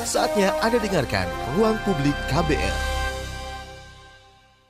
Saatnya Anda dengarkan Ruang Publik KBR.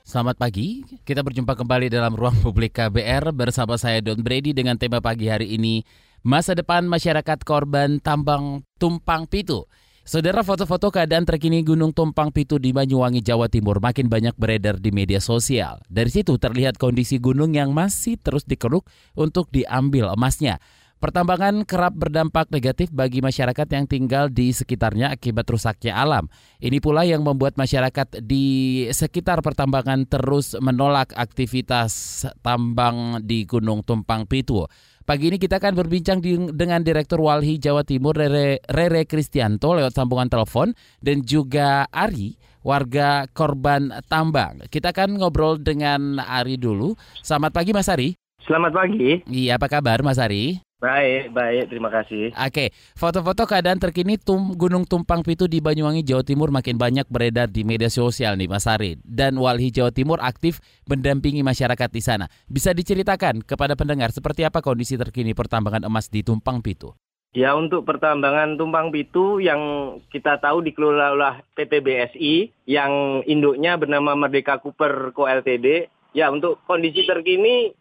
Selamat pagi, kita berjumpa kembali dalam Ruang Publik KBR bersama saya Don Brady dengan tema pagi hari ini Masa Depan Masyarakat Korban Tambang Tumpang Pitu. Saudara foto-foto keadaan terkini Gunung Tumpang Pitu di Banyuwangi, Jawa Timur makin banyak beredar di media sosial. Dari situ terlihat kondisi gunung yang masih terus dikeruk untuk diambil emasnya. Pertambangan kerap berdampak negatif bagi masyarakat yang tinggal di sekitarnya akibat rusaknya alam. Ini pula yang membuat masyarakat di sekitar pertambangan terus menolak aktivitas tambang di Gunung Tumpang Pitu. Pagi ini kita akan berbincang di, dengan Direktur Walhi Jawa Timur Rere, Rere Kristianto lewat sambungan telepon dan juga Ari, warga korban tambang. Kita akan ngobrol dengan Ari dulu. Selamat pagi Mas Ari. Selamat pagi. Iya, apa kabar Mas Ari? Baik, baik, terima kasih. Oke, foto-foto keadaan terkini tum, Gunung Tumpang Pitu di Banyuwangi, Jawa Timur makin banyak beredar di media sosial nih Mas Ari. Dan Walhi Jawa Timur aktif mendampingi masyarakat di sana. Bisa diceritakan kepada pendengar seperti apa kondisi terkini pertambangan emas di Tumpang Pitu? Ya untuk pertambangan Tumpang Pitu yang kita tahu dikelola oleh PT BSI yang induknya bernama Merdeka Cooper Co Ltd. Ya untuk kondisi terkini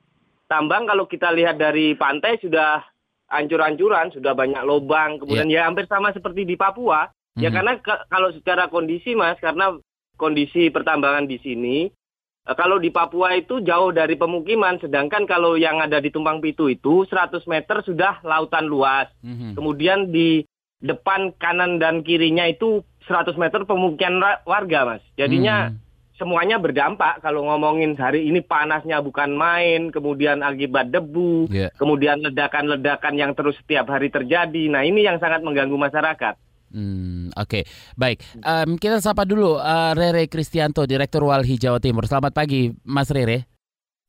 tambang kalau kita lihat dari pantai sudah ancur-ancuran, sudah banyak lubang, kemudian yeah. ya hampir sama seperti di Papua. Mm-hmm. Ya mhm. karena kalau secara kondisi Mas, karena kondisi pertambangan di sini, eh, kalau di Papua itu jauh dari pemukiman, sedangkan kalau yang ada di Tumpang Pitu itu 100 meter sudah lautan luas. Mm-hmm. Kemudian di depan kanan dan kirinya itu 100 meter pemukiman warga Mas. Jadinya mm-hmm semuanya berdampak kalau ngomongin hari ini panasnya bukan main, kemudian akibat debu, yeah. kemudian ledakan-ledakan yang terus setiap hari terjadi. Nah ini yang sangat mengganggu masyarakat. Hmm, Oke, okay. baik. Um, kita sapa dulu uh, Rere Kristianto, Direktur Walhi Jawa Timur. Selamat pagi, Mas Rere.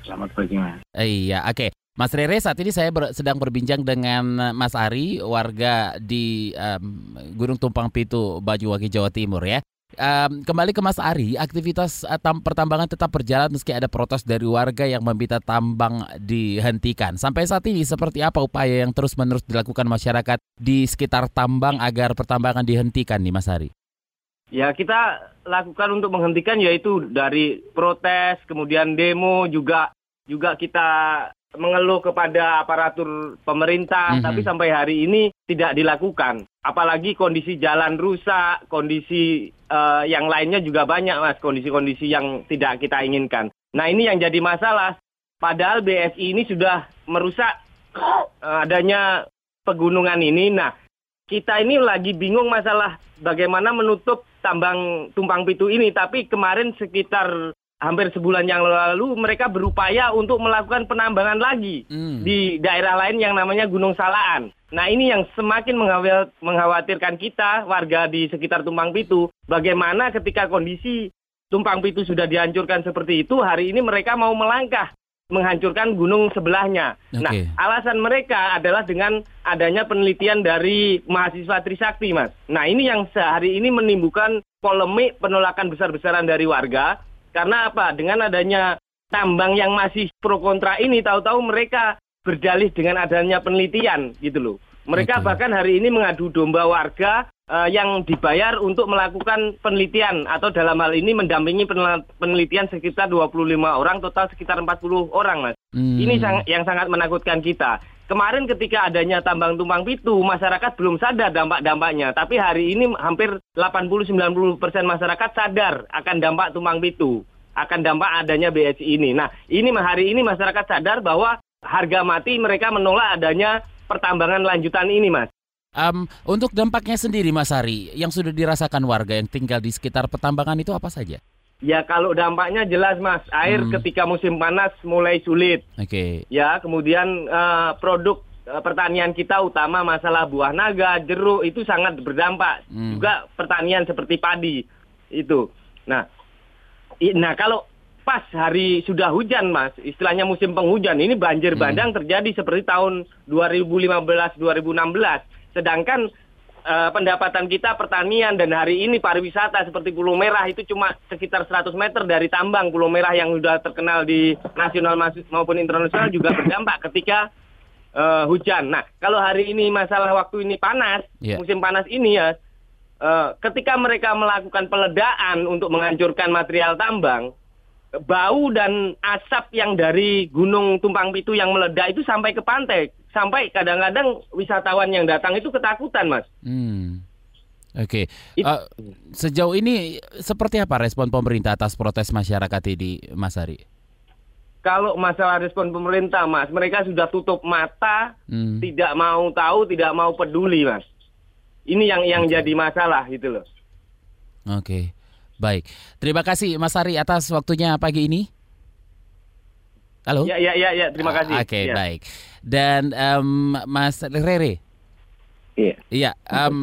Selamat pagi, Mas. Eh, iya, oke. Okay. Mas Rere, saat ini saya ber, sedang berbincang dengan Mas Ari, warga di um, Gunung Tumpang Pitu, Banyuwangi, Jawa Timur ya. Um, kembali ke Mas Ari, aktivitas uh, tam pertambangan tetap berjalan meski ada protes dari warga yang meminta tambang dihentikan. Sampai saat ini seperti apa upaya yang terus-menerus dilakukan masyarakat di sekitar tambang agar pertambangan dihentikan nih Mas Ari? Ya kita lakukan untuk menghentikan yaitu dari protes, kemudian demo juga juga kita mengeluh kepada aparatur pemerintah, mm -hmm. tapi sampai hari ini tidak dilakukan. Apalagi kondisi jalan rusak, kondisi uh, yang lainnya juga banyak, mas. Kondisi-kondisi yang tidak kita inginkan. Nah ini yang jadi masalah. Padahal BSI ini sudah merusak uh, adanya pegunungan ini. Nah kita ini lagi bingung masalah bagaimana menutup tambang tumpang pitu ini. Tapi kemarin sekitar hampir sebulan yang lalu mereka berupaya untuk melakukan penambangan lagi hmm. di daerah lain yang namanya Gunung Salaan. Nah ini yang semakin mengkhawatirkan kita warga di sekitar Tumpang Pitu. Bagaimana ketika kondisi Tumpang Pitu sudah dihancurkan seperti itu, hari ini mereka mau melangkah menghancurkan gunung sebelahnya. Okay. Nah, alasan mereka adalah dengan adanya penelitian dari mahasiswa Trisakti, Mas. Nah, ini yang sehari ini menimbulkan polemik penolakan besar-besaran dari warga karena apa? Dengan adanya tambang yang masih pro kontra ini, tahu-tahu mereka berdalih dengan adanya penelitian gitu loh. Mereka Betul. bahkan hari ini mengadu domba warga uh, yang dibayar untuk melakukan penelitian atau dalam hal ini mendampingi penelitian sekitar 25 orang, total sekitar 40 orang, Mas. Hmm. Ini sang yang sangat menakutkan kita. Kemarin ketika adanya tambang tumpang pitu, masyarakat belum sadar dampak-dampaknya. Tapi hari ini hampir 80-90 persen masyarakat sadar akan dampak tumpang pitu, akan dampak adanya BSI ini. Nah, ini hari ini masyarakat sadar bahwa harga mati mereka menolak adanya pertambangan lanjutan ini, Mas. Um, untuk dampaknya sendiri, Mas Hari, yang sudah dirasakan warga yang tinggal di sekitar pertambangan itu apa saja? Ya kalau dampaknya jelas mas, air hmm. ketika musim panas mulai sulit. Oke. Okay. Ya kemudian uh, produk uh, pertanian kita utama masalah buah naga, jeruk itu sangat berdampak. Hmm. Juga pertanian seperti padi itu. Nah, nah kalau pas hari sudah hujan mas, istilahnya musim penghujan ini banjir hmm. bandang hmm. terjadi seperti tahun 2015-2016. Sedangkan uh, pendapatan kita pertanian dan hari ini pariwisata seperti Pulau Merah itu cuma sekitar 100 meter dari tambang Pulau Merah yang sudah terkenal di nasional maupun internasional juga berdampak ketika uh, hujan. Nah, kalau hari ini masalah waktu ini panas, yeah. musim panas ini ya eh, ketika mereka melakukan peledaan untuk menghancurkan material tambang, bau dan asap yang dari Gunung Tumpang Pitu yang meledak itu sampai ke pantai, sampai kadang-kadang wisatawan yang datang itu ketakutan, Mas. Hmm. Oke, It- Eh, sejauh ini seperti apa respon pemerintah atas protes masyarakat ini, Mas Ari? Kalau masalah respon pemerintah, Mas, mereka sudah tutup mata, Hmm. tidak mau tahu, tidak mau peduli, Mas. Ini yang yang jadi masalah gitu loh. Oke, baik. Terima kasih Mas Ari atas waktunya pagi ini. Halo. Ya, ya, ya, ya. Terima Ah, kasih. Oke, Ya. baik. Dan em, Mas Rere, Iya. iya, em,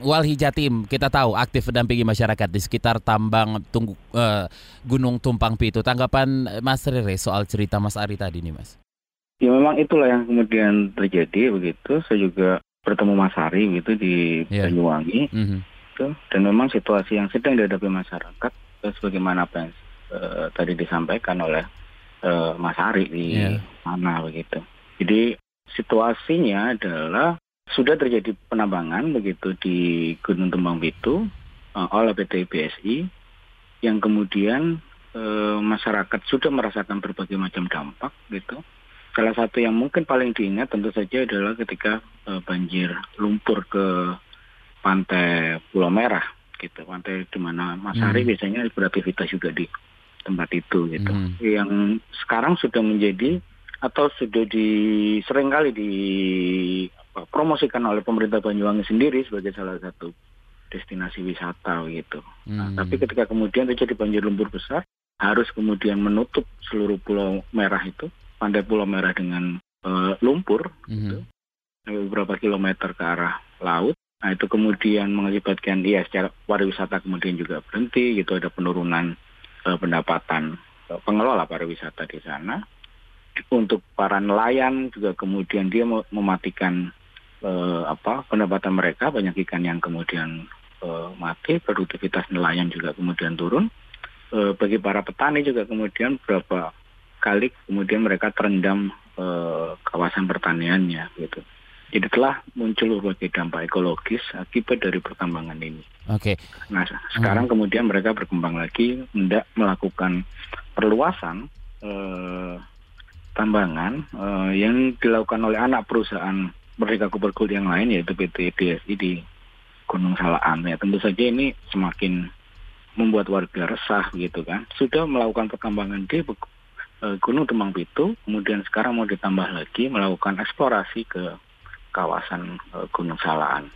Walhi Jatim kita tahu aktif mendampingi masyarakat di sekitar tambang tunggu, eh, Gunung Tumpang Pitu. Tanggapan Mas Rere soal cerita Mas Ari tadi nih, Mas. Ya memang itulah yang kemudian terjadi begitu. Saya juga bertemu Mas Ari gitu di Iya. Banyuwangi Mhm. gitu. Dan memang situasi yang sedang dihadapi masyarakat eh, sebagaimana apa yang eh, tadi disampaikan oleh eh, Mas Ari di Iya. sana begitu. Jadi situasinya adalah sudah terjadi penambangan begitu di Gunung Tumbang Pitu eh, oleh PT BSI yang kemudian eh, masyarakat sudah merasakan berbagai macam dampak gitu. Salah satu yang mungkin paling diingat tentu saja adalah ketika eh, banjir lumpur ke pantai Pulau Merah gitu, pantai di mana Mas Hmm. Ari biasanya beraktivitas juga di tempat itu gitu. Hmm. Yang sekarang sudah menjadi atau sudah di sering kali dipromosikan oleh pemerintah Banyuwangi sendiri sebagai salah satu destinasi wisata gitu. Nah, Hmm. tapi ketika kemudian terjadi banjir lumpur besar, harus kemudian menutup seluruh Pulau Merah itu, pantai Pulau Merah dengan eh, lumpur Mhm. beberapa kilometer ke arah laut. Nah itu kemudian mengakibatkan dia secara pariwisata kemudian juga berhenti gitu ada penurunan pendapatan eh, pengelola pariwisata di sana. Untuk para nelayan juga kemudian dia me- mematikan eh, apa pendapatan mereka banyak ikan yang kemudian eh, mati produktivitas nelayan juga kemudian turun. Eh, bagi para petani juga kemudian berapa kali kemudian mereka terendam eh, kawasan pertaniannya gitu. Jadi telah muncul berbagai dampak ekologis akibat dari pertambangan ini. Oke. Nah, sekarang kemudian mereka berkembang lagi hendak melakukan perluasan eh, tambangan eh, yang dilakukan oleh anak perusahaan Cooper Gold yang lain yaitu PT DSI di Gunung Salaan. Ya, tentu saja ini semakin membuat warga resah gitu kan. Sudah melakukan pertambangan di eh, Gunung Temang Pitu, kemudian sekarang mau ditambah lagi melakukan eksplorasi ke kawasan eh, Gunung Salaan.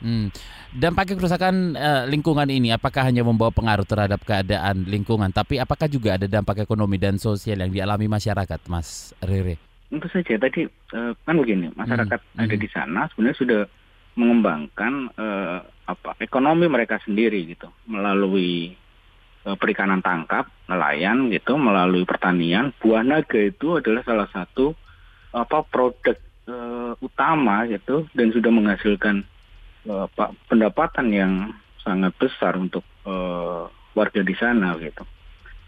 Hmm. Dampaknya kerusakan eh, lingkungan ini apakah hanya membawa pengaruh terhadap keadaan lingkungan, tapi apakah juga ada dampak ekonomi dan sosial yang dialami masyarakat, Mas Rere? Tentu saja tadi eh, kan begini, masyarakat Hmm, ada hmm. di sana sebenarnya sudah mengembangkan eh, apa ekonomi mereka sendiri gitu melalui eh, perikanan tangkap, nelayan gitu, melalui pertanian. Buah naga itu adalah salah satu apa produk eh, utama gitu dan sudah menghasilkan apa, pendapatan yang sangat besar untuk eh, warga di sana gitu.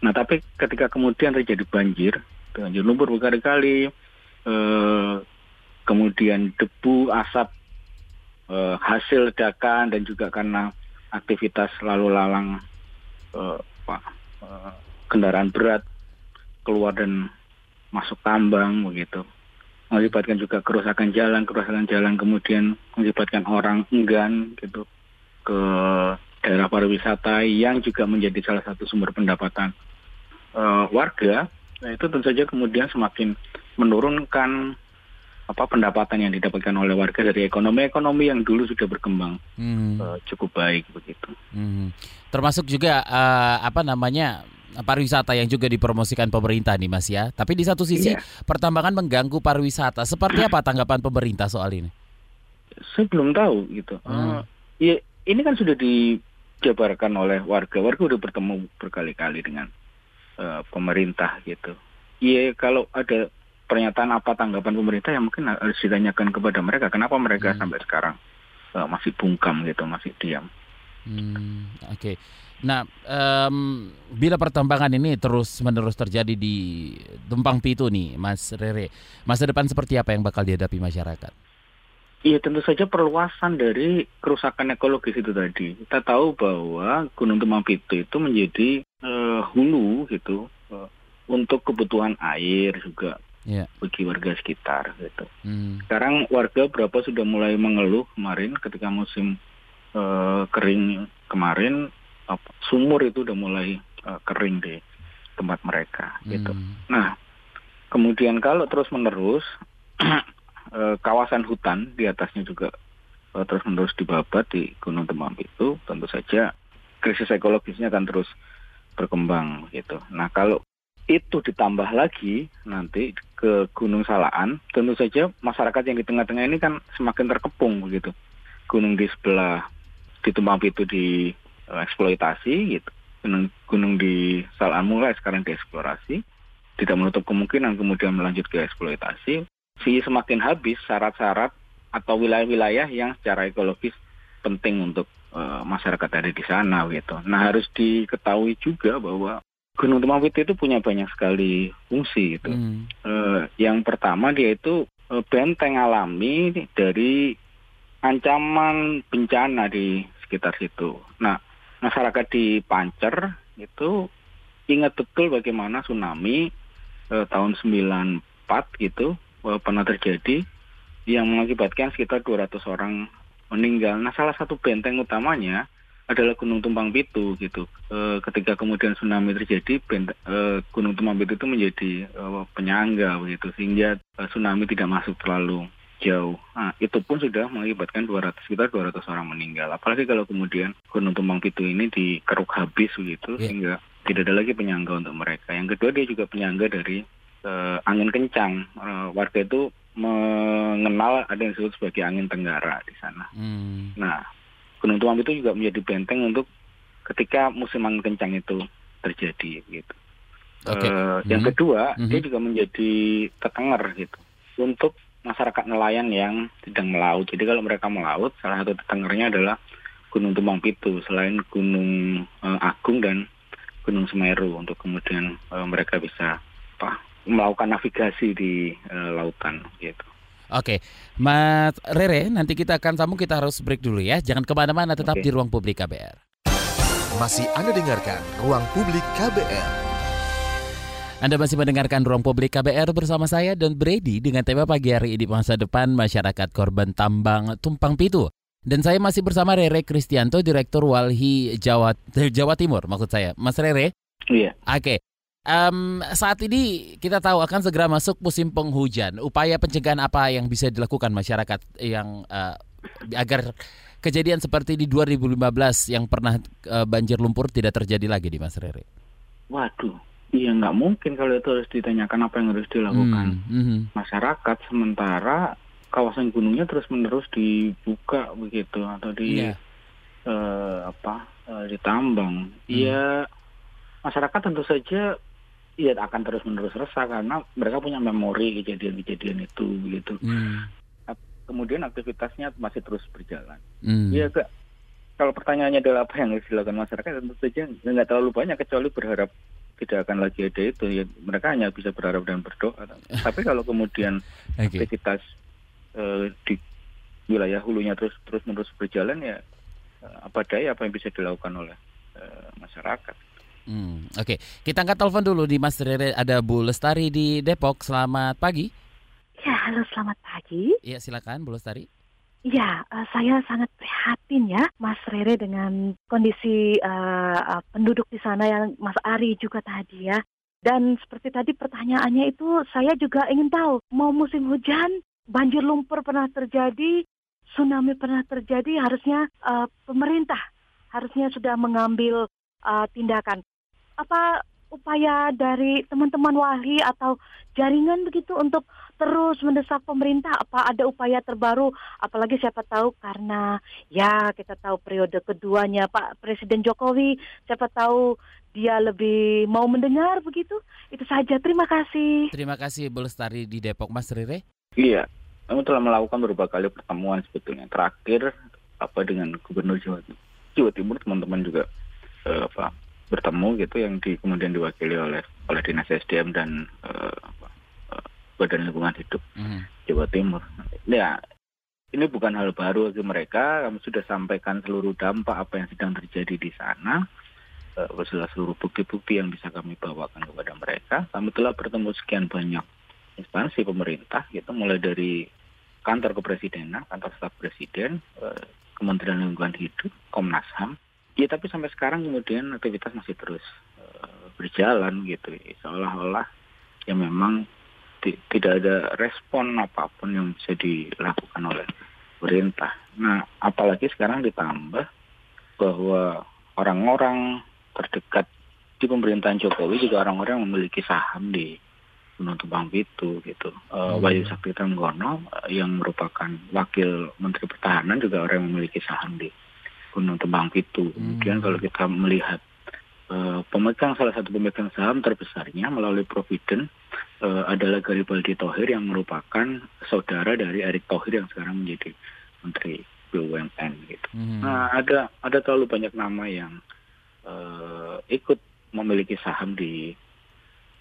Nah, tapi ketika kemudian terjadi banjir, banjir lumpur berkali-kali, eh, kemudian debu, asap, eh, hasil ledakan dan juga karena aktivitas lalu lalang eh, kendaraan berat keluar dan masuk tambang begitu mengakibatkan juga kerusakan jalan kerusakan jalan kemudian mengakibatkan orang enggan gitu ke daerah pariwisata yang juga menjadi salah satu sumber pendapatan eh, warga. Nah itu tentu saja kemudian semakin menurunkan apa pendapatan yang didapatkan oleh warga dari ekonomi-ekonomi yang dulu sudah berkembang Hmm. eh, cukup baik begitu. Hmm. Termasuk juga eh, apa namanya pariwisata yang juga dipromosikan pemerintah nih Mas ya. Tapi di satu sisi Iya. pertambangan mengganggu pariwisata. Seperti apa tanggapan pemerintah soal ini? Saya belum tahu gitu. Hmm. Eh, ya ini kan sudah dijabarkan oleh warga. Warga sudah bertemu berkali-kali dengan eh, pemerintah gitu. Iya kalau ada pernyataan apa tanggapan pemerintah yang mungkin harus ditanyakan kepada mereka. Kenapa mereka Hmm. sampai sekarang eh, masih bungkam gitu, masih diam. Hmm, Oke. Nah, em, bila pertambangan ini terus menerus terjadi di Tumpang Pitu nih, Mas Rere, masa depan seperti apa yang bakal dihadapi masyarakat? Iya tentu saja perluasan dari kerusakan ekologis itu tadi. Kita tahu bahwa Gunung Temangpitu itu menjadi uh, hulu gitu uh, untuk kebutuhan air juga yeah. bagi warga sekitar gitu. Hmm. Sekarang warga berapa sudah mulai mengeluh kemarin ketika musim uh, kering kemarin apa, sumur itu udah mulai uh, kering di tempat mereka gitu. Hmm. Nah kemudian kalau terus menerus Eh, kawasan hutan di atasnya juga uh, terus menerus dibabat di Gunung Temanggung itu tentu saja krisis ekologisnya akan terus berkembang gitu. Nah kalau itu ditambah lagi nanti ke Gunung Salaan, tentu saja masyarakat yang di tengah-tengah ini kan semakin terkepung begitu. Gunung di sebelah di Tumpang itu di uh, eksploitasi gitu. Gunung, gunung di Salaan mulai sekarang dieksplorasi, tidak menutup kemungkinan kemudian melanjut ke eksploitasi si semakin habis syarat-syarat atau wilayah-wilayah yang secara ekologis penting untuk uh, masyarakat ada di sana gitu. Nah harus diketahui juga bahwa Gunung Temangpit itu punya banyak sekali fungsi gitu. Hmm. Uh, yang pertama dia itu uh, benteng alami dari ancaman bencana di sekitar situ. Nah masyarakat di Pancer itu ingat betul bagaimana tsunami uh, tahun 94 gitu pernah terjadi yang mengakibatkan sekitar 200 orang meninggal. Nah, salah satu benteng utamanya adalah Gunung Tumpang Pitu gitu. E, ketika kemudian tsunami terjadi, benteng, e, Gunung Tumpang Pitu itu menjadi e, penyangga begitu sehingga e, tsunami tidak masuk terlalu jauh. Nah, itu pun sudah mengakibatkan 200 sekitar 200 orang meninggal. Apalagi kalau kemudian Gunung Tumpang Pitu ini dikeruk habis begitu yeah. sehingga tidak ada lagi penyangga untuk mereka. Yang kedua dia juga penyangga dari uh, angin kencang. Uh, warga itu mengenal ada yang disebut sebagai angin tenggara di sana. Hmm. Nah, Gunung Tuam itu juga menjadi benteng untuk ketika musim angin kencang itu terjadi gitu. Okay. Uh, hmm. Yang kedua, hmm. dia juga menjadi tetenger gitu untuk masyarakat nelayan yang sedang melaut. Jadi kalau mereka melaut, salah satu tetengernya adalah Gunung Tumpang Pitu selain Gunung uh, Agung dan Gunung Semeru untuk kemudian uh, mereka bisa apa melakukan navigasi di uh, lautan gitu. Oke, Mas Rere, nanti kita akan sambung. Kita harus break dulu ya. Jangan ke mana-mana, tetap okay. di ruang publik KBR. Masih Anda dengarkan ruang publik KBR. Anda masih mendengarkan Ruang Publik KBR bersama saya Don Brady dengan tema pagi hari ini masa depan masyarakat korban tambang tumpang pitu. Dan saya masih bersama Rere Kristianto, Direktur Walhi Jawa Jawa Timur maksud saya. Mas Rere? Iya. Oke. Um, saat ini kita tahu akan segera masuk musim penghujan. Upaya pencegahan apa yang bisa dilakukan masyarakat yang uh, agar kejadian seperti di 2015 yang pernah uh, banjir lumpur tidak terjadi lagi di Mas Rere? Waduh, iya nggak mungkin kalau itu harus ditanyakan apa yang harus dilakukan hmm, hmm. masyarakat sementara kawasan gunungnya terus menerus dibuka begitu atau di yeah. Iya. uh, apa uh, ditambang. Iya, hmm. masyarakat tentu saja ya akan terus menerus resah karena mereka punya memori kejadian-kejadian itu gitu. Hmm. Kemudian aktivitasnya masih terus berjalan. Hmm. Ya kak, kalau pertanyaannya adalah apa yang harus dilakukan masyarakat tentu saja nggak terlalu banyak kecuali berharap tidak akan lagi ada itu ya mereka hanya bisa berharap dan berdoa. Tapi kalau kemudian okay. aktivitas uh, di wilayah hulunya terus terus menerus berjalan ya uh, apa daya apa yang bisa dilakukan oleh uh, masyarakat. Hmm, Oke, okay. kita angkat telepon dulu di Mas Rere. Ada Bu Lestari di Depok. Selamat pagi. Ya, halo selamat pagi. Iya, silakan Bu Lestari. Ya, uh, saya sangat prihatin ya, Mas Rere dengan kondisi uh, uh, penduduk di sana yang Mas Ari juga tadi ya. Dan seperti tadi pertanyaannya itu, saya juga ingin tahu, mau musim hujan, banjir lumpur pernah terjadi, tsunami pernah terjadi, harusnya uh, pemerintah harusnya sudah mengambil uh, tindakan apa upaya dari teman-teman wali atau jaringan begitu untuk terus mendesak pemerintah? Apa ada upaya terbaru? Apalagi siapa tahu karena ya kita tahu periode keduanya Pak Presiden Jokowi siapa tahu dia lebih mau mendengar begitu? Itu saja. Terima kasih. Terima kasih Bu Lestari di Depok. Mas Rire iya. Kami telah melakukan beberapa kali pertemuan sebetulnya. Terakhir apa dengan Gubernur Jawa Jawa Timur teman-teman juga uh, apa bertemu gitu yang di, kemudian diwakili oleh oleh dinas SDM dan uh, Badan Lingkungan Hidup mm. Jawa Timur. Ya ini bukan hal baru bagi mereka. Kami sudah sampaikan seluruh dampak apa yang sedang terjadi di sana, uh, seluruh bukti-bukti yang bisa kami bawakan kepada mereka. Kami telah bertemu sekian banyak instansi pemerintah, gitu, mulai dari kantor kepresidenan, kantor staf presiden, uh, Kementerian Lingkungan Hidup, Komnas HAM. Ya tapi sampai sekarang kemudian aktivitas masih terus uh, berjalan gitu, seolah-olah ya memang tidak ada respon apa pun yang bisa dilakukan oleh pemerintah. Nah, apalagi sekarang ditambah bahwa orang-orang terdekat di pemerintahan Jokowi juga orang-orang yang memiliki saham di Gunung Tumpang Pitu gitu. Uh, Wahyu Sakti Trenggono yang merupakan wakil Menteri Pertahanan juga orang yang memiliki saham di Gunung Pitu. Kemudian hmm. kalau kita melihat uh, pemegang salah satu pemegang saham terbesarnya melalui Provident uh, adalah Garibaldi Tohir yang merupakan saudara dari Erick Thohir yang sekarang menjadi Menteri BUMN gitu. Hmm. Nah ada ada terlalu banyak nama yang uh, ikut memiliki saham di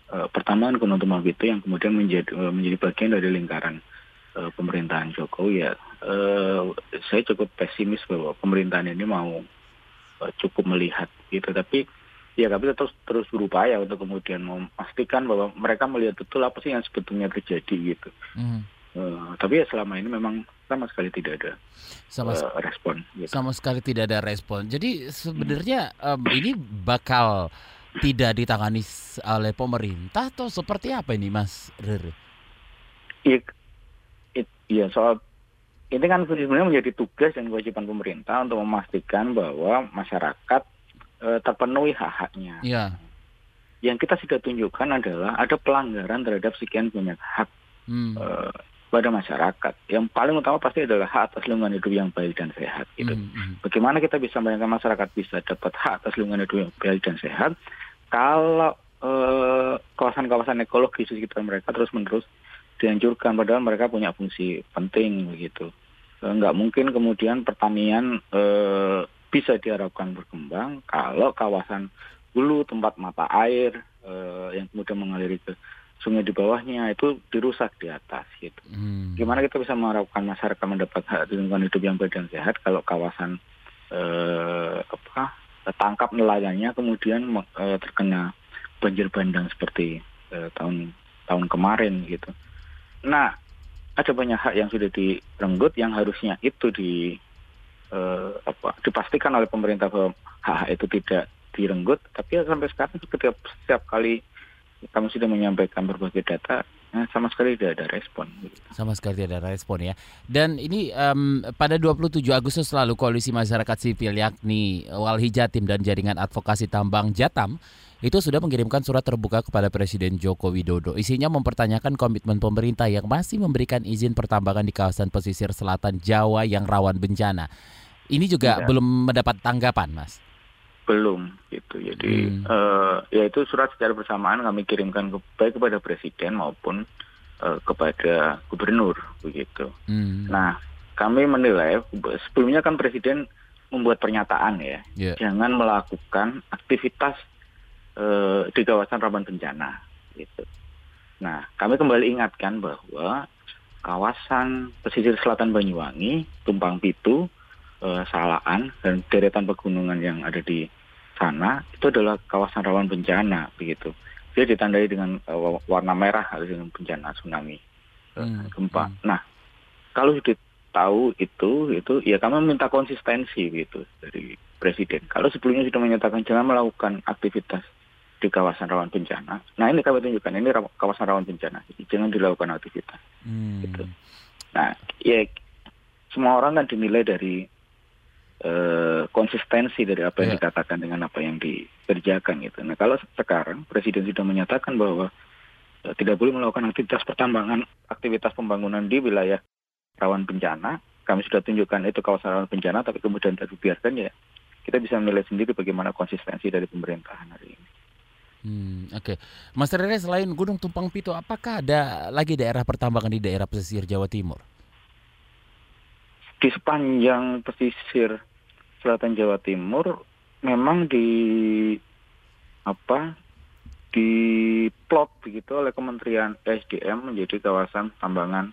uh, pertambangan Gunung Tumpang itu yang kemudian menjadi uh, menjadi bagian dari lingkaran uh, pemerintahan Jokowi ya. Uh, saya cukup pesimis bahwa pemerintahan ini mau uh, cukup melihat gitu. Tapi ya kami terus terus berupaya untuk kemudian memastikan bahwa mereka melihat betul apa sih yang sebetulnya terjadi gitu. Hmm. Uh, tapi ya selama ini memang sama sekali tidak ada sama uh, respon. Gitu. Sama sekali tidak ada respon. Jadi sebenarnya hmm. um, ini bakal tidak ditangani oleh pemerintah atau seperti apa ini, Mas Rere? Iya, ya, soal ini kan sebenarnya menjadi tugas dan kewajiban pemerintah untuk memastikan bahwa masyarakat uh, terpenuhi hak-haknya. Ya. Yang kita sudah tunjukkan adalah ada pelanggaran terhadap sekian banyak hak hmm. uh, pada masyarakat. Yang paling utama pasti adalah hak atas lingkungan hidup yang baik dan sehat. Gitu. Hmm. hmm. Bagaimana kita bisa membayangkan masyarakat bisa dapat hak atas lingkungan hidup yang baik dan sehat kalau kawasan kawasan-kawasan ekologis di sekitar mereka terus-menerus dihancurkan padahal mereka punya fungsi penting begitu. Enggak mungkin kemudian pertanian uh, bisa diharapkan berkembang kalau kawasan hulu tempat mata air uh, yang kemudian mengaliri ke sungai di bawahnya itu dirusak di atas gitu. Hmm. Gimana kita bisa mengharapkan masyarakat mendapat hak lingkungan hidup yang baik dan sehat kalau kawasan uh, apa tangkap nelayannya kemudian uh, terkena banjir bandang seperti uh, tahun tahun kemarin gitu. Nah, ada banyak hak yang sudah direnggut yang harusnya itu di uh, apa dipastikan oleh pemerintah bahwa hak itu tidak direnggut. Tapi ya sampai sekarang setiap setiap kali kami sudah menyampaikan berbagai data Nah, sama sekali tidak ada respon. Sama sekali tidak ada respon ya. Dan ini um, pada 27 Agustus lalu Koalisi Masyarakat Sipil yakni Walhi Jatim dan Jaringan Advokasi Tambang Jatam itu sudah mengirimkan surat terbuka kepada Presiden Joko Widodo. Isinya mempertanyakan komitmen pemerintah yang masih memberikan izin pertambangan di kawasan pesisir selatan Jawa yang rawan bencana. Ini juga ya. belum mendapat tanggapan, Mas. Belum gitu. Jadi hmm. uh, ya itu surat secara bersamaan kami kirimkan ke, baik kepada presiden maupun uh, kepada gubernur begitu. Hmm. Nah, kami menilai sebelumnya kan presiden membuat pernyataan ya, yeah. jangan melakukan aktivitas uh, di kawasan rawan bencana gitu. Nah, kami kembali ingatkan bahwa kawasan pesisir selatan Banyuwangi, Tumpang Pitu, uh, Salaan dan deretan pegunungan yang ada di sana itu adalah kawasan rawan bencana begitu. Dia ditandai dengan uh, warna merah dengan bencana tsunami uh, hmm. gempa. Hmm. Nah, kalau sudah tahu itu itu ya kami minta konsistensi gitu dari presiden. Kalau sebelumnya sudah menyatakan jangan melakukan aktivitas di kawasan rawan bencana. Nah ini kami tunjukkan ini kawasan rawan bencana, jadi jangan dilakukan aktivitas. Hmm. Gitu. Nah ya semua orang kan dinilai dari uh, konsistensi dari apa yang yeah. dikatakan dengan apa yang dikerjakan gitu. Nah kalau sekarang presiden sudah menyatakan bahwa uh, tidak boleh melakukan aktivitas pertambangan, aktivitas pembangunan di wilayah rawan bencana, kami sudah tunjukkan itu kawasan rawan bencana, tapi kemudian tidak dibiarkan ya kita bisa menilai sendiri bagaimana konsistensi dari pemerintahan hari ini. Hmm, Oke, okay. Mas Rere selain Gunung Tumpang Pitu, apakah ada lagi daerah pertambangan di daerah pesisir Jawa Timur? Di sepanjang pesisir Selatan Jawa Timur memang di apa di plot begitu oleh Kementerian SDM menjadi kawasan tambangan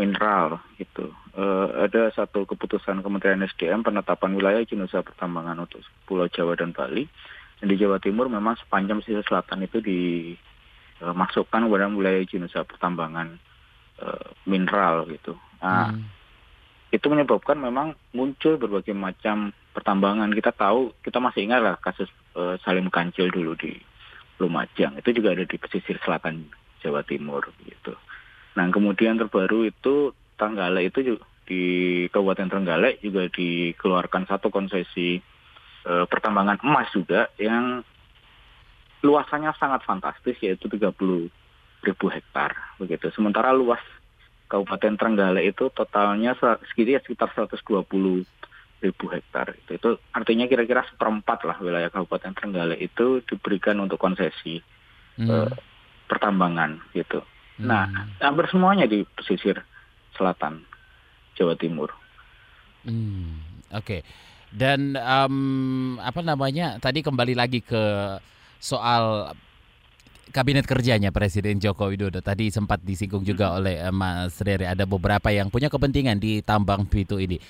mineral itu uh, ada satu keputusan Kementerian SDM penetapan wilayah usaha pertambangan untuk Pulau Jawa dan Bali dan di Jawa Timur memang sepanjang sisi selatan itu dimasukkan uh, pada wilayah izin usaha pertambangan uh, mineral gitu. Nah, hmm. itu menyebabkan memang muncul berbagai macam pertambangan. Kita tahu kita masih ingat lah kasus uh, Salim Kancil dulu di Lumajang itu juga ada di pesisir selatan Jawa Timur gitu. Nah kemudian terbaru itu Tanggale itu juga di Kabupaten Trenggalek juga dikeluarkan satu konsesi e, pertambangan emas juga yang luasannya sangat fantastis yaitu 30 ribu hektar begitu. Sementara luas Kabupaten Trenggalek itu totalnya sekitar 120 ribu hektar. Itu, itu artinya kira-kira seperempat lah wilayah Kabupaten Trenggalek itu diberikan untuk konsesi hmm. e, pertambangan gitu. Nah, hmm. hampir semuanya di pesisir selatan Jawa Timur. Hmm, Oke. Okay. Dan um, apa namanya? Tadi kembali lagi ke soal kabinet kerjanya Presiden Joko Widodo. Tadi sempat disinggung juga hmm. oleh uh, Mas Rere. Ada beberapa yang punya kepentingan di tambang Pitu ini.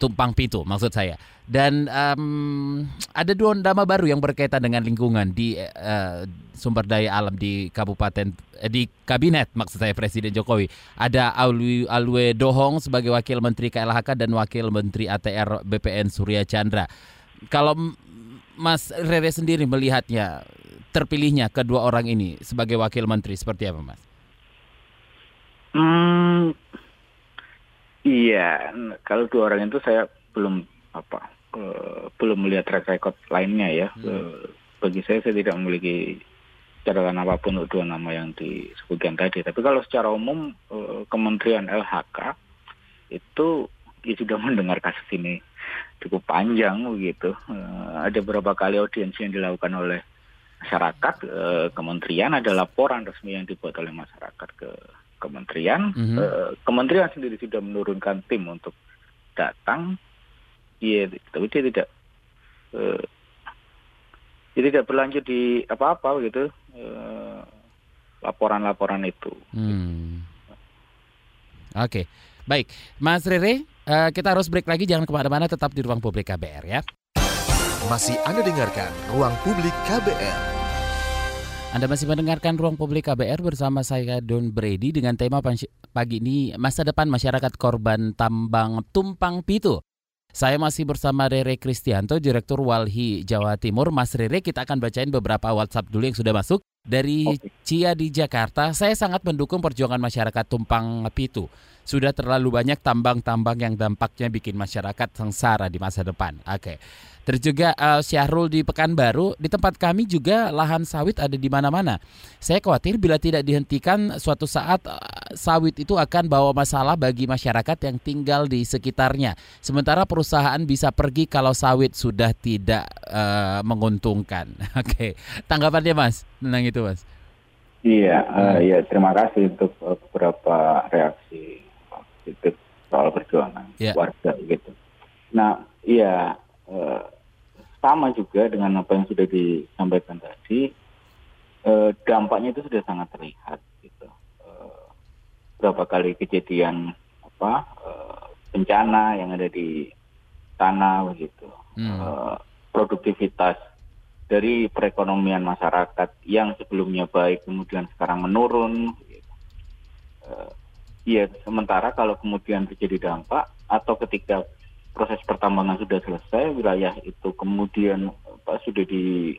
Tumpang Pitu maksud saya. Dan um, ada dua nama baru yang berkaitan dengan lingkungan di uh, sumber daya alam di kabupaten eh, di kabinet maksud saya Presiden Jokowi. Ada Alwi Alwe Dohong sebagai wakil menteri KLHK dan wakil menteri ATR BPN Surya Chandra. Kalau Mas Rere sendiri melihatnya terpilihnya kedua orang ini sebagai wakil menteri seperti apa, Mas? Hmm, Iya, kalau dua orang itu saya belum apa uh, belum melihat track record lainnya ya. Hmm. Uh, bagi saya saya tidak memiliki catatan apa pun untuk dua nama yang disebutkan tadi. Tapi kalau secara umum uh, Kementerian LHK itu ya sudah mendengar kasus ini cukup panjang begitu. Uh, ada beberapa kali audiensi yang dilakukan oleh masyarakat. Uh, kementerian ada laporan resmi yang dibuat oleh masyarakat ke kementerian. Mm -hmm. uh, kementerian sendiri sudah menurunkan tim untuk datang. Iya, tapi dia tidak uh, dia tidak berlanjut di apa-apa gitu laporan-laporan itu. Hmm. Oke, okay. baik, Mas Rere, uh, kita harus break lagi. Jangan ke mana-mana, tetap di ruang publik KBR ya. Masih Anda dengarkan ruang publik KBR. Anda masih mendengarkan Ruang Publik KBR bersama saya Don Brady dengan tema pagi ini masa depan masyarakat korban tambang tumpang pitu. Saya masih bersama Rere Kristianto, Direktur Walhi Jawa Timur. Mas Rere, kita akan bacain beberapa WhatsApp dulu yang sudah masuk. Dari okay. Cia di Jakarta, saya sangat mendukung perjuangan masyarakat tumpang pitu. Sudah terlalu banyak tambang-tambang yang dampaknya bikin masyarakat sengsara di masa depan. Oke. Okay. Terus juga uh, Syahrul di Pekanbaru, di tempat kami juga lahan sawit ada di mana-mana. Saya khawatir bila tidak dihentikan suatu saat uh, sawit itu akan bawa masalah bagi masyarakat yang tinggal di sekitarnya. Sementara perusahaan bisa pergi kalau sawit sudah tidak uh, menguntungkan. Oke, okay. tanggapannya Mas tentang itu Mas? Iya, uh, ya terima kasih untuk beberapa reaksi positif soal perjuangan yeah. warga gitu. Nah, iya. Uh, sama juga dengan apa yang sudah disampaikan tadi, eh, dampaknya itu sudah sangat terlihat. Gitu. Eh, berapa kali kejadian apa eh, bencana yang ada di tanah begitu, hmm. eh, produktivitas dari perekonomian masyarakat yang sebelumnya baik kemudian sekarang menurun. Gitu. Eh, ya sementara kalau kemudian terjadi dampak atau ketika proses pertambangan sudah selesai, wilayah itu kemudian apa, sudah di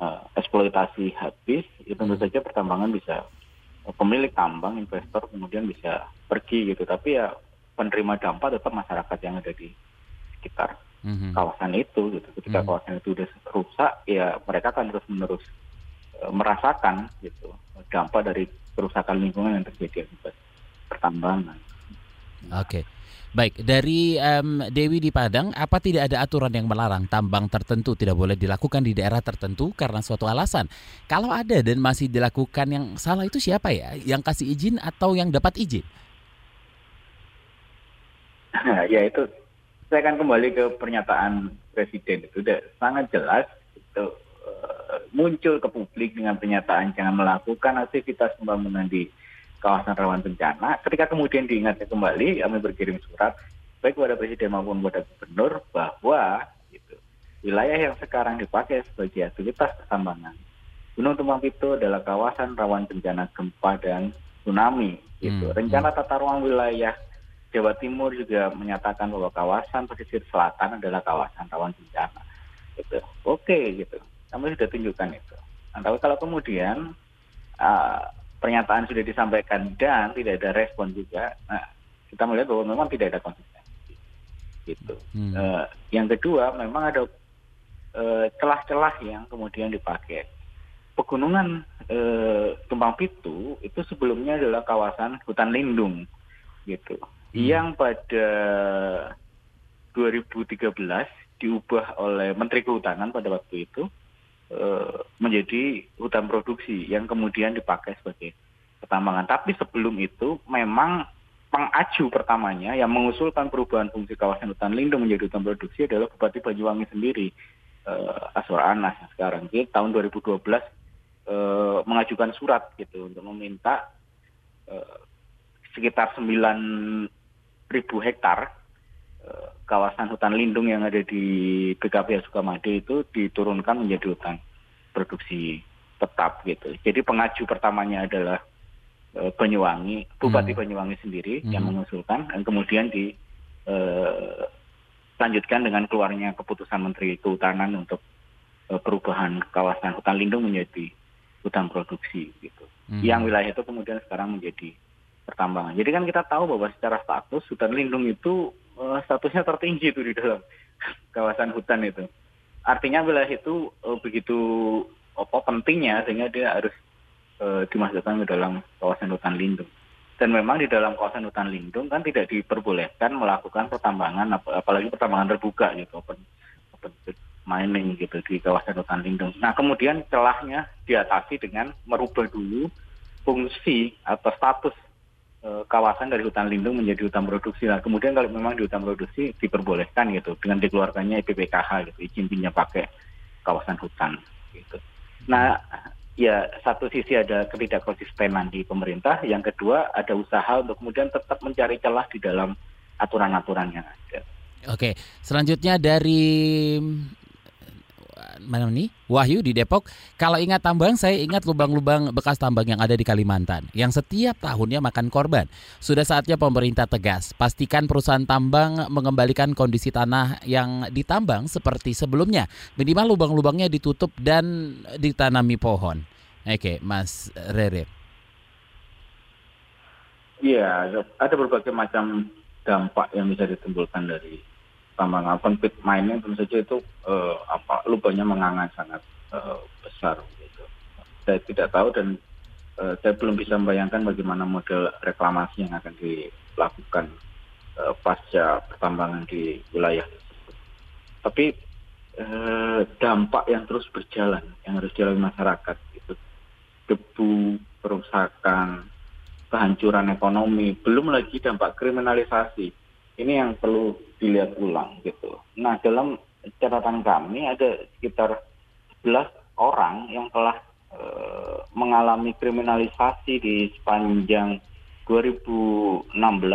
uh, eksploitasi habis, ya tentu hmm. saja pertambangan bisa pemilik tambang, investor kemudian bisa pergi gitu. Tapi ya penerima dampak tetap masyarakat yang ada di sekitar hmm. kawasan itu gitu. Ketika hmm. kawasan itu sudah rusak, ya mereka akan terus menerus uh, merasakan gitu dampak dari kerusakan lingkungan yang terjadi akibat pertambangan. Oke. Okay. Baik, dari um, Dewi di Padang, apa tidak ada aturan yang melarang tambang tertentu tidak boleh dilakukan di daerah tertentu karena suatu alasan? Kalau ada dan masih dilakukan yang salah itu siapa ya? Yang kasih izin atau yang dapat izin? ya itu, saya akan kembali ke pernyataan Presiden itu sudah sangat jelas itu uh, muncul ke publik dengan pernyataan jangan melakukan aktivitas pembangunan di kawasan rawan bencana. Ketika kemudian diingatkan kembali, kami berkirim surat baik kepada presiden maupun kepada gubernur bahwa gitu, wilayah yang sekarang dipakai sebagai aktivitas pertambangan Gunung Tumpang Pitu adalah kawasan rawan bencana gempa dan tsunami. Gitu. Hmm. Rencana tata ruang wilayah Jawa Timur juga menyatakan bahwa kawasan pesisir selatan adalah kawasan rawan bencana. Gitu. Oke, gitu. Kami sudah tunjukkan itu. Nah, tapi kalau kemudian uh, pernyataan sudah disampaikan dan tidak ada respon juga, nah, kita melihat bahwa memang tidak ada konsistensi. Gitu. Hmm. Uh, yang kedua, memang ada celah-celah uh, yang kemudian dipakai. Pegunungan uh, Tumpang Pitu itu sebelumnya adalah kawasan hutan lindung, gitu. Hmm. Yang pada 2013 diubah oleh Menteri Kehutanan pada waktu itu Eh, menjadi hutan produksi yang kemudian dipakai sebagai pertambangan. Tapi sebelum itu memang pengaju pertamanya yang mengusulkan perubahan fungsi kawasan hutan lindung menjadi hutan produksi adalah Bupati Banyuwangi sendiri, uh, Aswar Anas sekarang. Jadi tahun 2012 uh, eh, mengajukan surat gitu untuk meminta uh, sekitar 9.000 hektar kawasan hutan lindung yang ada di BKP Sukamade itu diturunkan menjadi hutan produksi tetap gitu. Jadi pengaju pertamanya adalah e, Banyuwangi, Bupati hmm. Banyuwangi sendiri hmm. yang mengusulkan dan kemudian di e, lanjutkan dengan keluarnya keputusan Menteri Kehutanan untuk e, perubahan kawasan hutan lindung menjadi hutan produksi gitu. Hmm. Yang wilayah itu kemudian sekarang menjadi pertambangan. Jadi kan kita tahu bahwa secara status hutan lindung itu uh, statusnya tertinggi itu di dalam kawasan hutan itu. Artinya wilayah itu uh, begitu apa pentingnya sehingga dia harus uh, dimasukkan ke dalam kawasan hutan lindung. Dan memang di dalam kawasan hutan lindung kan tidak diperbolehkan melakukan pertambangan ap apalagi pertambangan terbuka gitu open open mining gitu di kawasan hutan lindung. Nah, kemudian celahnya diatasi dengan merubah dulu fungsi atau status kawasan dari hutan lindung menjadi hutan produksi. Nah, kemudian kalau memang di hutan produksi diperbolehkan gitu dengan dikeluarkannya IPPKH gitu, izin pinjam pakai kawasan hutan gitu. Nah, ya satu sisi ada ketidakkonsistenan di pemerintah, yang kedua ada usaha untuk kemudian tetap mencari celah di dalam aturan-aturan yang ada. Oke, selanjutnya dari mana nih? Wahyu di Depok. Kalau ingat tambang, saya ingat lubang-lubang bekas tambang yang ada di Kalimantan yang setiap tahunnya makan korban. Sudah saatnya pemerintah tegas, pastikan perusahaan tambang mengembalikan kondisi tanah yang ditambang seperti sebelumnya. Minimal lubang-lubangnya ditutup dan ditanami pohon. Oke, Mas Rere. Iya, ada berbagai macam dampak yang bisa ditimbulkan dari tambangan open pit mining tentu saja itu uh, apa lubangnya menganga sangat uh, besar gitu. Saya tidak tahu dan uh, saya belum bisa membayangkan bagaimana model reklamasi yang akan dilakukan uh, pasca pertambangan di wilayah tersebut. Tapi uh, dampak yang terus berjalan yang harus dilalui masyarakat itu debu, perusakan, kehancuran ekonomi, belum lagi dampak kriminalisasi ini yang perlu dilihat ulang gitu. Nah dalam catatan kami ada sekitar 11 orang yang telah e, mengalami kriminalisasi di sepanjang 2016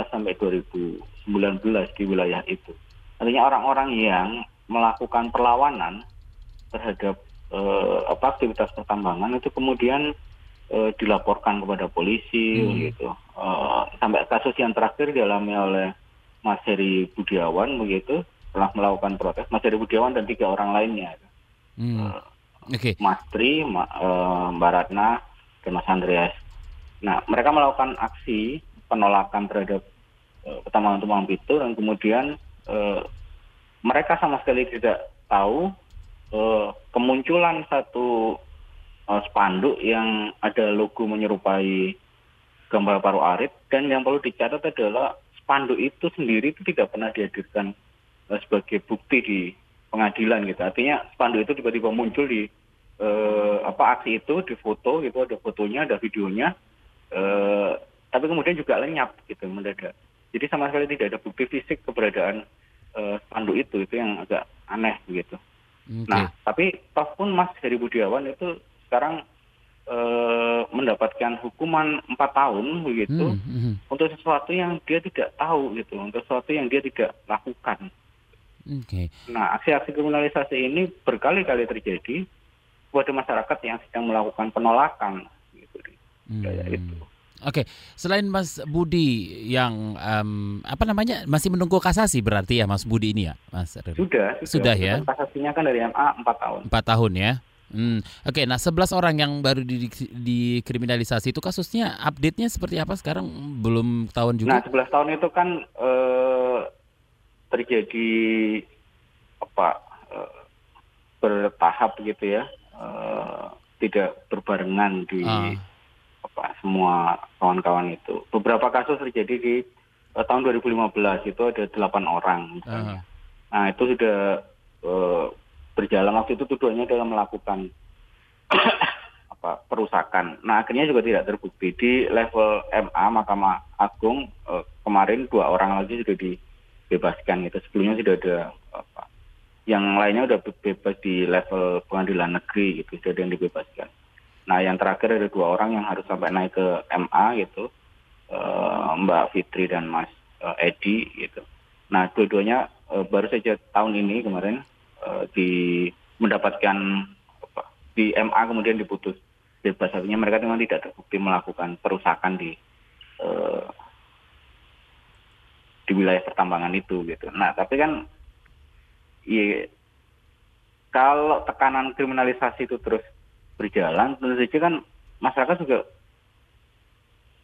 sampai 2019 di wilayah itu. Artinya orang-orang yang melakukan perlawanan terhadap e, apa aktivitas pertambangan itu kemudian e, dilaporkan kepada polisi hmm. gitu. E, sampai kasus yang terakhir dialami oleh Mas Heri Budiawan begitu telah melakukan protes Mas Heri Budiawan dan tiga orang lainnya hmm. uh, okay. Mas Tri, Ma, uh, Mbak Ratna dan Mas Andreas. Nah mereka melakukan aksi penolakan terhadap uh, pertambangan tumpang Pitu dan kemudian uh, mereka sama sekali tidak tahu uh, kemunculan satu uh, spanduk yang ada logo menyerupai gambar paru arit dan yang perlu dicatat adalah spanduk itu sendiri itu tidak pernah dihadirkan uh, sebagai bukti di pengadilan gitu. Artinya spanduk itu tiba-tiba muncul di uh, apa aksi itu di foto gitu ada fotonya, ada videonya. Uh, tapi kemudian juga lenyap gitu mendadak. Jadi sama sekali tidak ada bukti fisik keberadaan uh, spanduk itu itu yang agak aneh begitu. Okay. Nah, tapi toh pun Mas Heri Budiawan itu sekarang uh, mendapatkan hukuman empat tahun begitu Hmm, hmm. untuk sesuatu yang dia tidak tahu gitu, untuk sesuatu yang dia tidak lakukan. Oke. Nah, aksi-aksi kriminalisasi ini berkali-kali terjadi kepada masyarakat yang sedang melakukan penolakan gitu. Hmm. Kayak itu. Oke, selain Mas Budi yang em, apa namanya masih menunggu kasasi berarti ya Mas Budi ini ya, Mas Rere? Sudah, Sudah ya? Putusan Kasasinya kan dari MA 4 tahun. Empat tahun ya. Hmm. Oke, nah 11 orang yang baru di- dikriminalisasi itu kasusnya update-nya seperti apa sekarang belum tahun Nah, juga? 11 tahun itu kan eh, terjadi apa eh, bertahap gitu ya. eh, tidak berbarengan di Ah. apa semua kawan-kawan itu. Beberapa kasus terjadi di eh, tahun 2015 itu ada delapan orang misalnya. Ah. Nah itu sudah eh, berjalan waktu itu tuduhannya adalah melakukan apa perusakan. Nah akhirnya juga tidak terbukti di level MA Mahkamah Agung eh, kemarin dua orang lagi sudah dibebaskan gitu. Sebelumnya sudah ada apa yang lainnya udah be- bebas di level pengadilan negeri itu sudah ada yang dibebaskan. Nah yang terakhir ada dua orang yang harus sampai naik ke MA gitu eh, Mbak Fitri dan Mas eh, Edi gitu. Nah, dua-duanya eh, baru saja tahun ini kemarin eh, di mendapatkan apa, di MA kemudian diputus bebas artinya mereka memang tidak terbukti melakukan perusakan di eh, di wilayah pertambangan itu gitu. Nah, tapi kan ya, kalau tekanan kriminalisasi itu terus berjalan, tentu saja kan masyarakat juga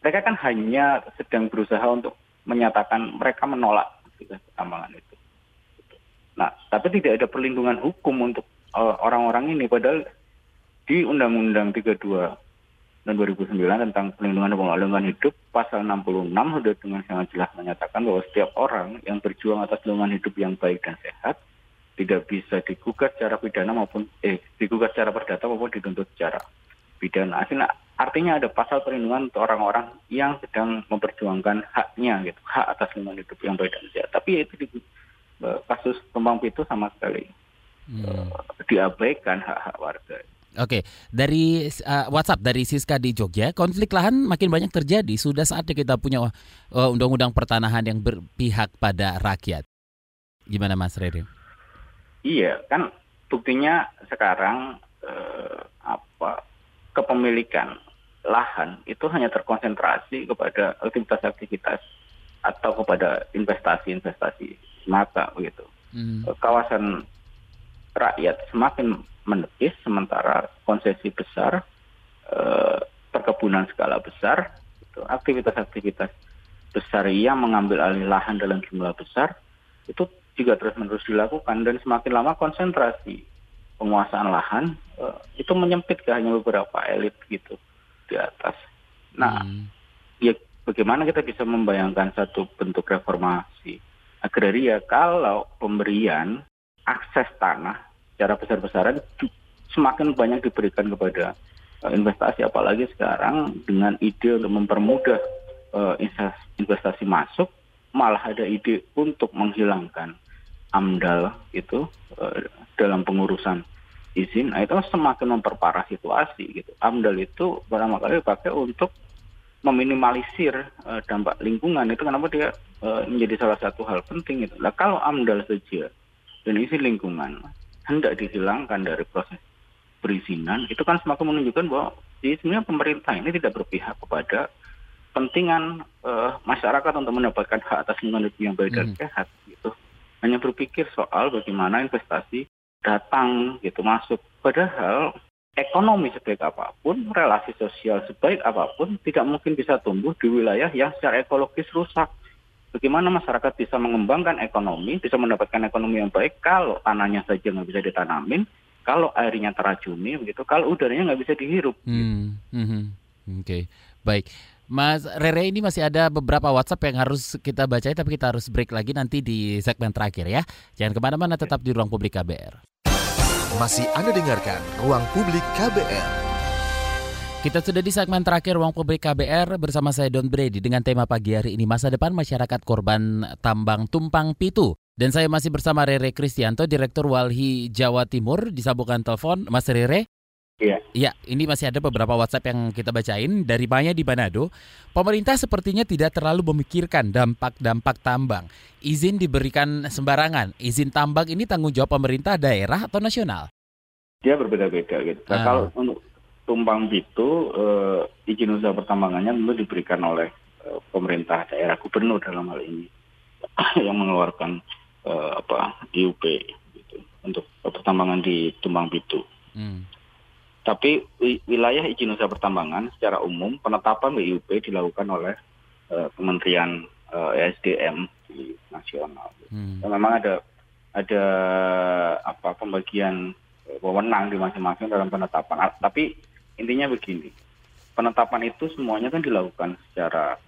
mereka kan hanya sedang berusaha untuk menyatakan mereka menolak pertambangan itu. Nah, tapi tidak ada perlindungan hukum untuk eh, orang-orang ini, padahal di Undang-Undang 32 dan 2009 tentang perlindungan pengelolaan hidup, pasal 66 sudah dengan sangat jelas menyatakan bahwa setiap orang yang berjuang atas lingkungan hidup yang baik dan sehat tidak bisa digugat secara pidana maupun eh digugat secara perdata maupun dituntut secara pidana. Artinya, artinya ada pasal perlindungan untuk orang-orang yang sedang memperjuangkan haknya gitu, hak atas lingkungan hidup yang baik dan sehat. Tapi itu di eh, kasus Tumpang Pitu sama sekali Hmm. eh, diabaikan hak-hak warga. Oke, dari uh, WhatsApp dari Siska di Jogja, konflik lahan makin banyak terjadi. Sudah saatnya kita punya uh, undang-undang pertanahan yang berpihak pada rakyat. Gimana Mas Rere? Iya, kan buktinya sekarang eh, apa kepemilikan lahan itu hanya terkonsentrasi kepada aktivitas-aktivitas atau kepada investasi-investasi semata begitu. Hmm. Eh, Kawasan rakyat semakin menepis sementara konsesi besar eh, perkebunan skala besar aktivitas-aktivitas besar yang mengambil alih lahan dalam jumlah besar itu juga terus-menerus dilakukan dan semakin lama konsentrasi penguasaan lahan eh, itu menyempit ke hanya beberapa elit gitu di atas. Nah, Hmm. ya bagaimana kita bisa membayangkan satu bentuk reformasi agraria kalau pemberian akses tanah secara besar-besaran semakin banyak diberikan kepada eh, investasi apalagi sekarang dengan ide untuk mempermudah eh, investasi, masuk malah ada ide untuk menghilangkan AMDAL itu eh, dalam pengurusan izin, nah itu semakin memperparah situasi gitu. AMDAL itu pertama kali dipakai untuk meminimalisir eh, dampak lingkungan itu kenapa dia eh, menjadi salah satu hal penting itu. Nah kalau AMDAL saja dan izin lingkungan hendak dihilangkan dari proses perizinan, itu kan semakin menunjukkan bahwa di sebenarnya pemerintah ini tidak berpihak kepada kepentingan eh, masyarakat untuk mendapatkan hak atas lingkungan hidup yang baik dan Hmm. sehat gitu. Hanya berpikir soal bagaimana investasi datang gitu masuk. Padahal ekonomi sebaik apa pun, relasi sosial sebaik apa pun tidak mungkin bisa tumbuh di wilayah yang secara ekologis rusak. Bagaimana masyarakat bisa mengembangkan ekonomi, bisa mendapatkan ekonomi yang baik kalau tanahnya saja nggak bisa ditanamin, kalau airnya teracuni, begitu, kalau udaranya nggak bisa dihirup. Hmm, mhm. Oke, baik. Mas Rere ini masih ada beberapa WhatsApp yang harus kita bacain, tapi kita harus break lagi nanti di segmen terakhir ya. Jangan ke mana-mana, tetap di ruang publik KBR. Masih Anda dengarkan Ruang Publik KBR. Kita sudah di segmen terakhir Ruang Publik KBR bersama saya Don Brady dengan tema pagi hari ini masa depan masyarakat korban tambang tumpang pitu. Dan saya masih bersama Rere Kristianto, Direktur Walhi Jawa Timur, disambungkan telepon. Mas Rere, Iya. Iya, ini masih ada beberapa WhatsApp yang kita bacain dari Maya di Manado. Pemerintah sepertinya tidak terlalu memikirkan dampak-dampak tambang. Izin diberikan sembarangan. Izin tambang ini tanggung jawab pemerintah daerah atau nasional? Dia berbeda-beda gitu. Nah, Ah. kalau untuk tumpang itu eh, izin usaha pertambangannya tentu diberikan oleh eh, pemerintah daerah gubernur dalam hal ini yang mengeluarkan eh, apa IUP gitu untuk pertambangan di Tumpang Pitu. Hmm. Tapi wi- wilayah izin usaha pertambangan secara umum penetapan WIUP dilakukan oleh eh, Kementerian eh, ESDM di nasional. Hmm. Dan memang ada ada apa pembagian eh, wewenang di masing-masing dalam penetapan. Ah, Tapi intinya begini, penetapan itu semuanya kan dilakukan secara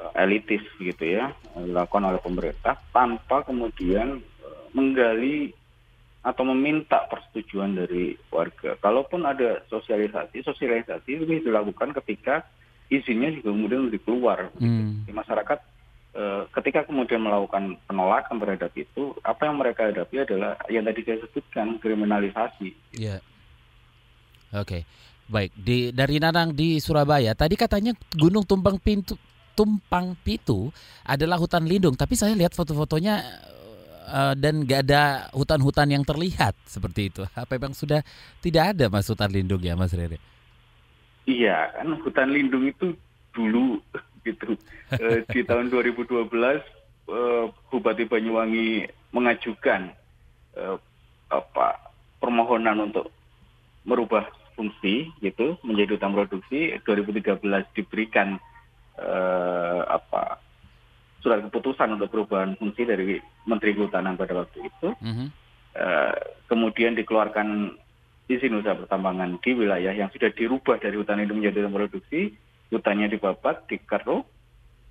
eh, elitis gitu ya, dilakukan oleh pemerintah tanpa kemudian eh, menggali atau meminta persetujuan dari warga. Kalaupun ada sosialisasi, sosialisasi itu dilakukan ketika izinnya juga kemudian sudah keluar. Hmm. Di masyarakat eh, ketika kemudian melakukan penolakan terhadap itu, apa yang mereka hadapi adalah yang tadi saya sebutkan kriminalisasi. Iya. Oke. Baik, di dari Nanang di Surabaya. Tadi katanya Gunung Tumpang Pintu Tumpang Pitu adalah hutan lindung, tapi saya lihat foto-fotonya eh, dan nggak ada hutan-hutan yang terlihat seperti itu. Apa memang sudah tidak ada mas hutan lindung ya mas Rere? Iya, kan hutan lindung itu dulu gitu. Eh, di tahun 2012 eh, Bupati Banyuwangi mengajukan apa permohonan untuk merubah fungsi gitu menjadi hutan produksi 2013 diberikan eh, apa surat keputusan untuk perubahan fungsi dari Menteri Kehutanan pada waktu itu Mhm. Eh, kemudian dikeluarkan izin usaha pertambangan di wilayah yang sudah dirubah dari hutan lindung menjadi hutan produksi, hutannya dibabat, dikeruk,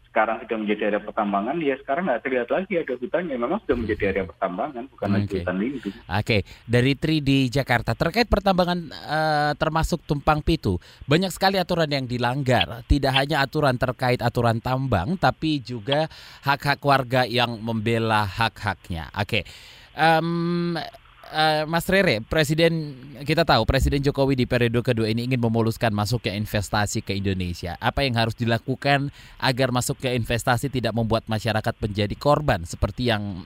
sekarang sudah menjadi area pertambangan, ya sekarang nggak terlihat lagi ada hutannya, memang sudah menjadi area pertambangan, bukan lagi Oke. hutan lindung. Oke, dari Tri di Jakarta terkait pertambangan eh, termasuk tumpang pitu, banyak sekali aturan yang dilanggar. Tidak hanya aturan terkait aturan tambang, tapi juga hak-hak warga yang membela hak-haknya. Oke, Em, eh, Mas Rere, Presiden kita tahu Presiden Jokowi di periode kedua ini ingin memuluskan masuknya investasi ke Indonesia. Apa yang harus dilakukan agar masuknya investasi tidak membuat masyarakat menjadi korban seperti yang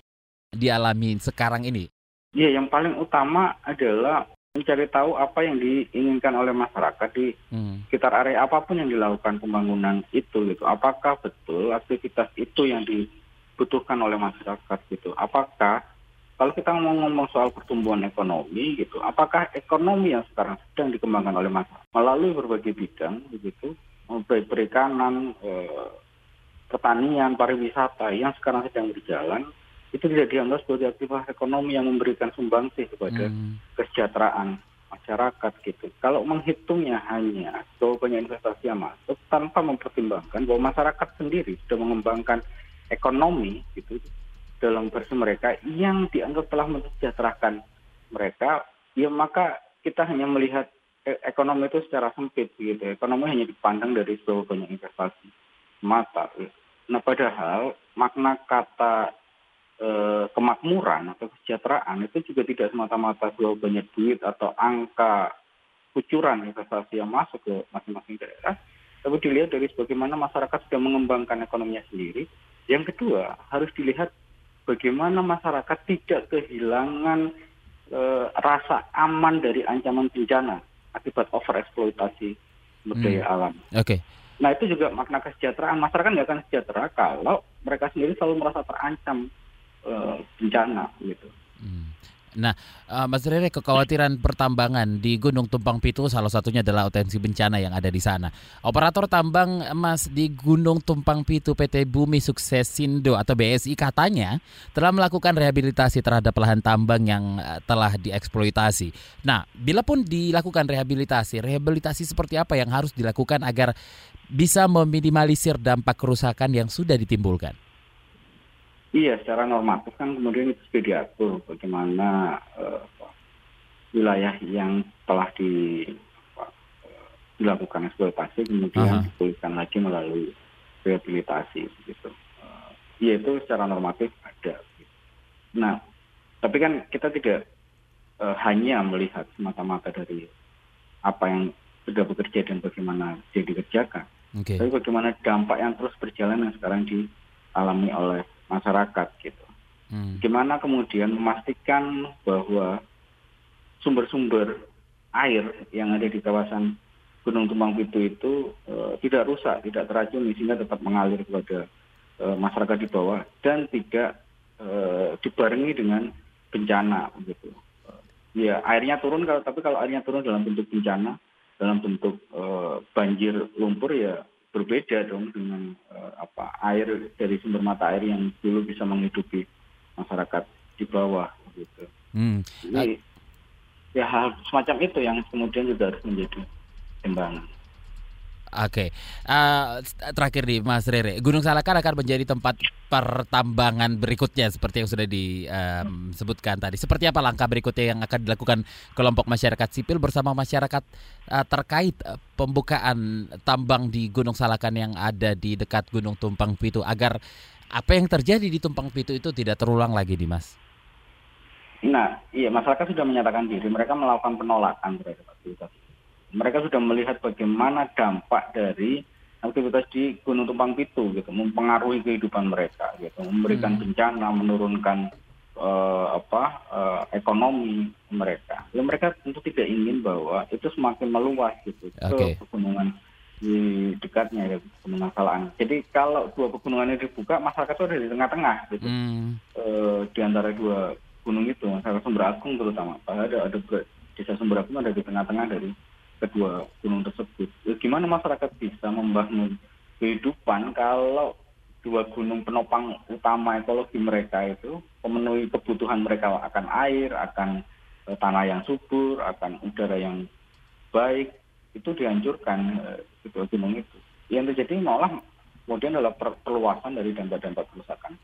dialami sekarang ini? Ya, yang paling utama adalah mencari tahu apa yang diinginkan oleh masyarakat di Hmm. sekitar area apa pun yang dilakukan pembangunan itu gitu. Apakah betul aktivitas itu yang dibutuhkan oleh masyarakat gitu? Apakah kalau kita mau ngomong soal pertumbuhan ekonomi gitu, apakah ekonomi yang sekarang sedang dikembangkan oleh masyarakat melalui berbagai bidang begitu, baik perikanan, eh, pertanian, pariwisata yang sekarang sedang berjalan itu tidak dianggap sebagai aktivitas ekonomi yang memberikan sumbangsih kepada Hmm. kesejahteraan masyarakat gitu. Kalau menghitungnya hanya bahwa banyak investasi yang masuk tanpa mempertimbangkan bahwa masyarakat sendiri sudah mengembangkan ekonomi gitu dalam versi mereka yang dianggap telah mensejahterakan mereka, ya maka kita hanya melihat e- ekonomi itu secara sempit gitu. Ekonomi hanya dipandang dari sebuah banyak investasi mata. Nah padahal makna kata eh, kemakmuran atau kesejahteraan itu juga tidak semata-mata bahwa banyak duit atau angka kucuran investasi yang masuk ke masing-masing daerah, tapi dilihat dari bagaimana masyarakat sudah mengembangkan ekonominya sendiri. Yang kedua, harus dilihat bagaimana masyarakat tidak kehilangan eh, rasa aman dari ancaman bencana akibat overeksploitasi sumber Hmm. alam. Oke, Nah itu juga makna kesejahteraan. Masyarakat nggak akan sejahtera kalau mereka sendiri selalu merasa terancam eh, bencana gitu. Hmm. Nah, eh, Mas Rere, kekhawatiran pertambangan di Gunung Tumpang Pitu salah satunya adalah potensi bencana yang ada di sana. Operator tambang emas di Gunung Tumpang Pitu PT Bumi Suksesindo atau BSI katanya telah melakukan rehabilitasi terhadap lahan tambang yang eh, telah dieksploitasi. Nah, bila pun dilakukan rehabilitasi, rehabilitasi seperti apa yang harus dilakukan agar bisa meminimalisir dampak kerusakan yang sudah ditimbulkan? Iya, secara normatif kan kemudian itu sudah diatur bagaimana apa, wilayah yang telah di, apa, eh, dilakukan eksploitasi kemudian Aha. dipulihkan lagi melalui rehabilitasi gitu. Eh, Iya itu secara normatif ada. gitu. Nah, tapi kan kita tidak eh, hanya melihat semata-mata dari apa yang sudah bekerja dan bagaimana dia dikerjakan. Okay. Tapi bagaimana dampak yang terus berjalan yang sekarang dialami oleh masyarakat gitu. Hmm. Gimana kemudian memastikan bahwa sumber-sumber air yang ada di kawasan Gunung Tumpang Pitu itu uh, tidak rusak, tidak teracuni sehingga tetap mengalir kepada uh, masyarakat di bawah dan tidak uh, dibarengi dengan bencana gitu. Uh, ya airnya turun kalau tapi kalau airnya turun dalam bentuk bencana, dalam bentuk uh, banjir lumpur ya berbeda dong dengan uh, apa air dari sumber mata air yang dulu bisa menghidupi masyarakat di bawah gitu. Hmm. Ini ya hal semacam itu yang kemudian juga harus menjadi timbangan. Oke, okay. uh, eh, terakhir nih Mas Rere, Gunung Salakar akan menjadi tempat pertambangan berikutnya seperti yang sudah disebutkan tadi. Seperti apa langkah berikutnya yang akan dilakukan kelompok masyarakat sipil bersama masyarakat uh, terkait uh, pembukaan tambang di Gunung Salakan yang ada di dekat Gunung Tumpang Pitu agar apa yang terjadi di Tumpang Pitu itu tidak terulang lagi, Dimas? Nah, iya masyarakat sudah menyatakan diri, mereka melakukan penolakan terhadap aktivitas mereka sudah melihat bagaimana dampak dari aktivitas di Gunung Tumpang Pitu gitu, mempengaruhi kehidupan mereka gitu, memberikan hmm. bencana, menurunkan uh, apa uh, ekonomi mereka. Ya mereka tentu tidak ingin bahwa itu semakin meluas gitu okay. ke pegunungan di dekatnya ya pegunungan Salaan. Jadi kalau dua pegunungan ini dibuka, masyarakat itu ada di tengah-tengah gitu, hmm. uh, di antara dua gunung itu, masyarakat Sumber Agung terutama. Ada ada desa Sumber Agung ada di tengah-tengah dari kedua gunung tersebut. Ya, gimana masyarakat bisa membangun kehidupan kalau dua gunung penopang utama ekologi mereka itu memenuhi kebutuhan mereka akan air, akan eh, tanah yang subur, akan udara yang baik, itu dihancurkan eh, kedua gunung itu. Yang terjadi malah kemudian adalah perluasan dari dampak-dampak kerusakan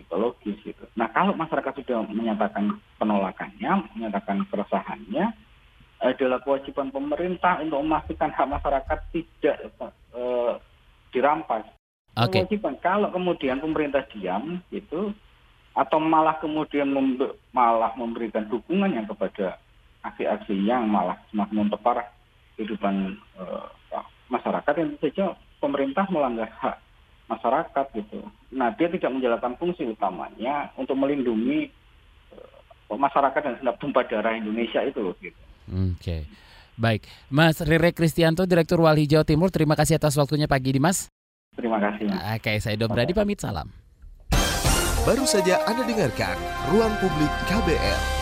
ekologis gitu. Nah kalau masyarakat sudah menyatakan penolakannya, menyatakan keresahannya, adalah kewajiban pemerintah untuk memastikan hak masyarakat tidak uh, dirampas. Okay. Kewajiban kalau kemudian pemerintah diam itu atau malah kemudian membe malah memberikan dukungan yang kepada aksi-aksi yang malah semakin memperparah kehidupan uh, masyarakat yang saja pemerintah melanggar hak masyarakat gitu. Nah dia tidak menjalankan fungsi utamanya untuk melindungi uh, masyarakat yang sedang tumpah darah Indonesia itu gitu. Oke. Okay. Baik, Mas Rere Kristianto, Direktur Walhi Jawa Timur, terima kasih atas waktunya pagi ini, Mas. Terima kasih. Oke, okay, saya Dom Brady pamit salam. Baru saja Anda dengarkan Ruang Publik KBR.